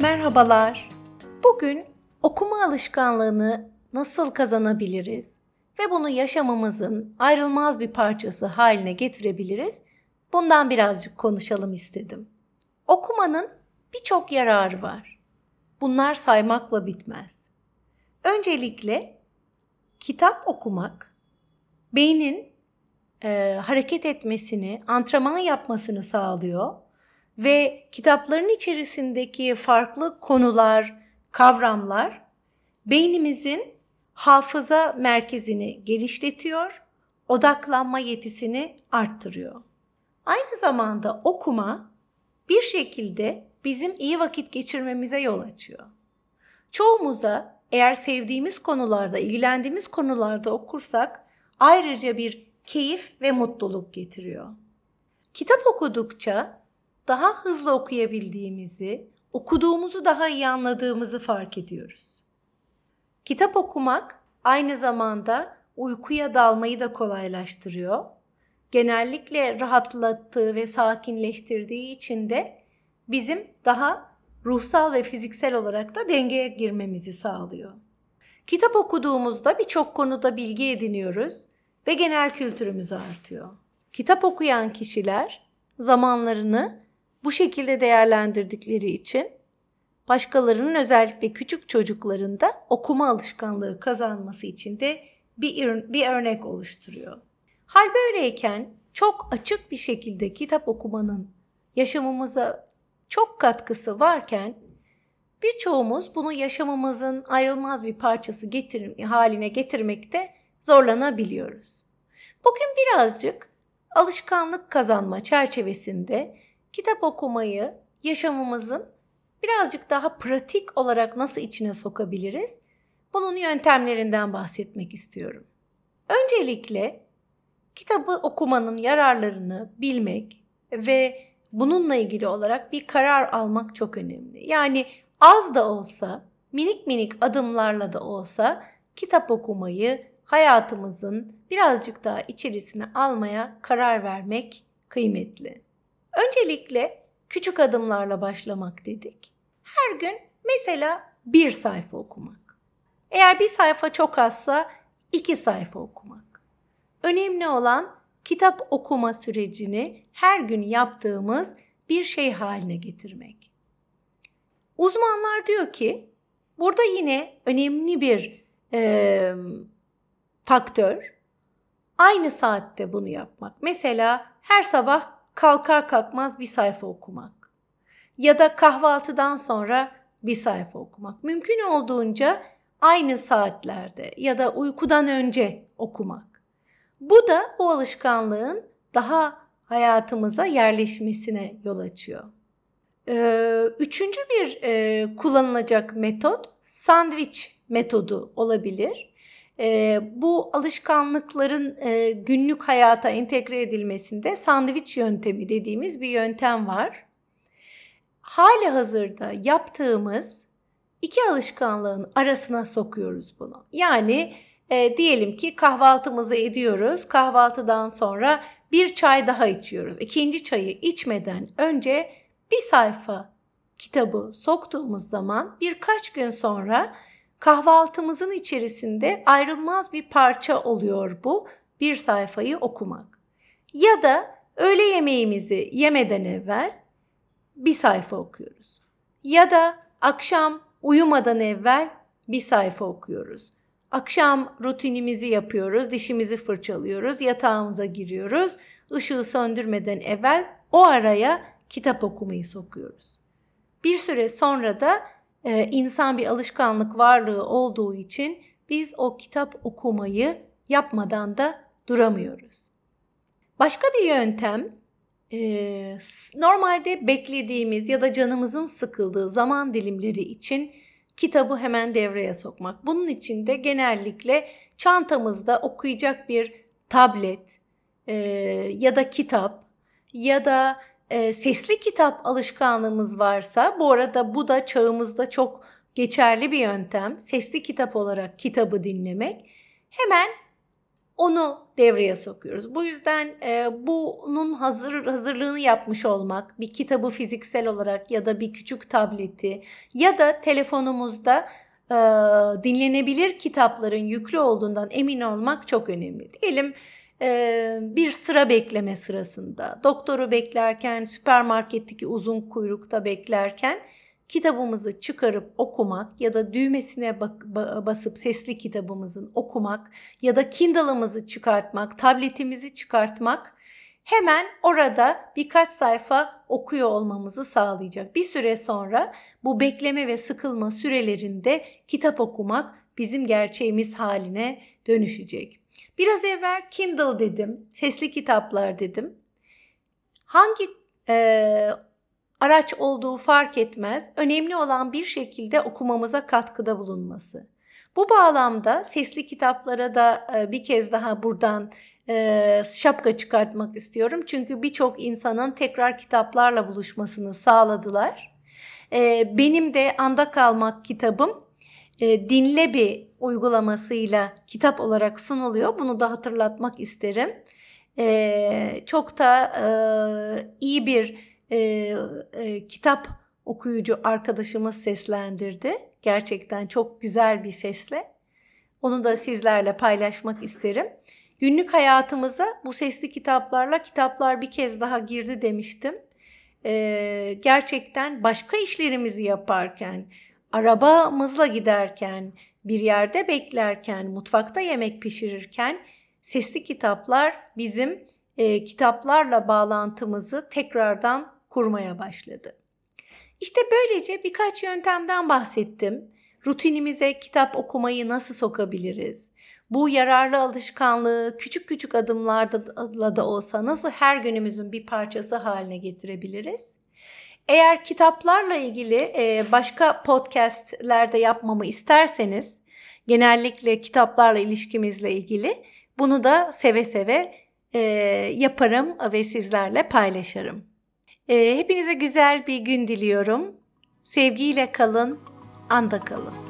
Merhabalar. Bugün okuma alışkanlığını nasıl kazanabiliriz ve bunu yaşamımızın ayrılmaz bir parçası haline getirebiliriz? Bundan birazcık konuşalım istedim. Okumanın birçok yararı var. Bunlar saymakla bitmez. Öncelikle kitap okumak beynin e, hareket etmesini, antrenman yapmasını sağlıyor ve kitapların içerisindeki farklı konular, kavramlar beynimizin hafıza merkezini genişletiyor, odaklanma yetisini arttırıyor. Aynı zamanda okuma bir şekilde bizim iyi vakit geçirmemize yol açıyor. Çoğumuza eğer sevdiğimiz konularda, ilgilendiğimiz konularda okursak ayrıca bir keyif ve mutluluk getiriyor. Kitap okudukça daha hızlı okuyabildiğimizi, okuduğumuzu daha iyi anladığımızı fark ediyoruz. Kitap okumak aynı zamanda uykuya dalmayı da kolaylaştırıyor. Genellikle rahatlattığı ve sakinleştirdiği için de bizim daha ruhsal ve fiziksel olarak da dengeye girmemizi sağlıyor. Kitap okuduğumuzda birçok konuda bilgi ediniyoruz ve genel kültürümüz artıyor. Kitap okuyan kişiler zamanlarını bu şekilde değerlendirdikleri için başkalarının özellikle küçük çocuklarında okuma alışkanlığı kazanması için de bir, bir örnek oluşturuyor. Hal böyleyken çok açık bir şekilde kitap okumanın yaşamımıza çok katkısı varken birçoğumuz bunu yaşamımızın ayrılmaz bir parçası getir haline getirmekte zorlanabiliyoruz. Bugün birazcık alışkanlık kazanma çerçevesinde kitap okumayı yaşamımızın birazcık daha pratik olarak nasıl içine sokabiliriz? Bunun yöntemlerinden bahsetmek istiyorum. Öncelikle kitabı okumanın yararlarını bilmek ve bununla ilgili olarak bir karar almak çok önemli. Yani az da olsa, minik minik adımlarla da olsa kitap okumayı hayatımızın birazcık daha içerisine almaya karar vermek kıymetli. Öncelikle küçük adımlarla başlamak dedik. Her gün mesela bir sayfa okumak. Eğer bir sayfa çok azsa iki sayfa okumak. Önemli olan kitap okuma sürecini her gün yaptığımız bir şey haline getirmek. Uzmanlar diyor ki burada yine önemli bir e, faktör aynı saatte bunu yapmak. Mesela her sabah kalkar kalkmaz bir sayfa okumak. Ya da kahvaltıdan sonra bir sayfa okumak. Mümkün olduğunca aynı saatlerde ya da uykudan önce okumak. Bu da bu alışkanlığın daha hayatımıza yerleşmesine yol açıyor. Ee, üçüncü bir e, kullanılacak metot sandviç metodu olabilir e, bu alışkanlıkların e, günlük hayata entegre edilmesinde sandviç yöntemi dediğimiz bir yöntem var. Hali hazırda yaptığımız iki alışkanlığın arasına sokuyoruz bunu. Yani e, diyelim ki kahvaltımızı ediyoruz. Kahvaltıdan sonra bir çay daha içiyoruz. İkinci çayı içmeden önce bir sayfa kitabı soktuğumuz zaman birkaç gün sonra kahvaltımızın içerisinde ayrılmaz bir parça oluyor bu bir sayfayı okumak. Ya da öğle yemeğimizi yemeden evvel bir sayfa okuyoruz. Ya da akşam uyumadan evvel bir sayfa okuyoruz. Akşam rutinimizi yapıyoruz, dişimizi fırçalıyoruz, yatağımıza giriyoruz. Işığı söndürmeden evvel o araya kitap okumayı sokuyoruz. Bir süre sonra da e, insan bir alışkanlık varlığı olduğu için biz o kitap okumayı yapmadan da duramıyoruz. Başka bir yöntem e, normalde beklediğimiz ya da canımızın sıkıldığı zaman dilimleri için kitabı hemen devreye sokmak. Bunun için de genellikle çantamızda okuyacak bir tablet e, ya da kitap ya da e, sesli kitap alışkanlığımız varsa bu arada bu da çağımızda çok geçerli bir yöntem. Sesli kitap olarak kitabı dinlemek. Hemen onu devreye sokuyoruz. Bu yüzden e, bunun hazır hazırlığını yapmış olmak, bir kitabı fiziksel olarak ya da bir küçük tableti ya da telefonumuzda e, dinlenebilir kitapların yüklü olduğundan emin olmak çok önemli. Diyelim bir sıra bekleme sırasında, doktoru beklerken, süpermarketteki uzun kuyrukta beklerken kitabımızı çıkarıp okumak ya da düğmesine basıp sesli kitabımızın okumak ya da Kindle'ımızı çıkartmak, tabletimizi çıkartmak hemen orada birkaç sayfa okuyor olmamızı sağlayacak. Bir süre sonra bu bekleme ve sıkılma sürelerinde kitap okumak bizim gerçeğimiz haline dönüşecek. Biraz evvel Kindle dedim, sesli kitaplar dedim. Hangi e, araç olduğu fark etmez. Önemli olan bir şekilde okumamıza katkıda bulunması. Bu bağlamda sesli kitaplara da e, bir kez daha buradan e, şapka çıkartmak istiyorum. Çünkü birçok insanın tekrar kitaplarla buluşmasını sağladılar. E, benim de Anda Kalmak kitabım Dinle bir uygulamasıyla kitap olarak sunuluyor. Bunu da hatırlatmak isterim. Çok da iyi bir e, e, kitap okuyucu arkadaşımız seslendirdi. Gerçekten çok güzel bir sesle. Onu da sizlerle paylaşmak isterim. Günlük hayatımıza bu sesli kitaplarla kitaplar bir kez daha girdi demiştim. Ee, gerçekten başka işlerimizi yaparken, arabamızla giderken, bir yerde beklerken, mutfakta yemek pişirirken sesli kitaplar bizim e, kitaplarla bağlantımızı tekrardan kurmaya başladı. İşte böylece birkaç yöntemden bahsettim. Rutinimize kitap okumayı nasıl sokabiliriz? Bu yararlı alışkanlığı küçük küçük adımlarla da olsa nasıl her günümüzün bir parçası haline getirebiliriz? Eğer kitaplarla ilgili başka podcastlerde yapmamı isterseniz, genellikle kitaplarla ilişkimizle ilgili bunu da seve seve yaparım ve sizlerle paylaşırım. Hepinize güzel bir gün diliyorum. Sevgiyle kalın, anda kalın.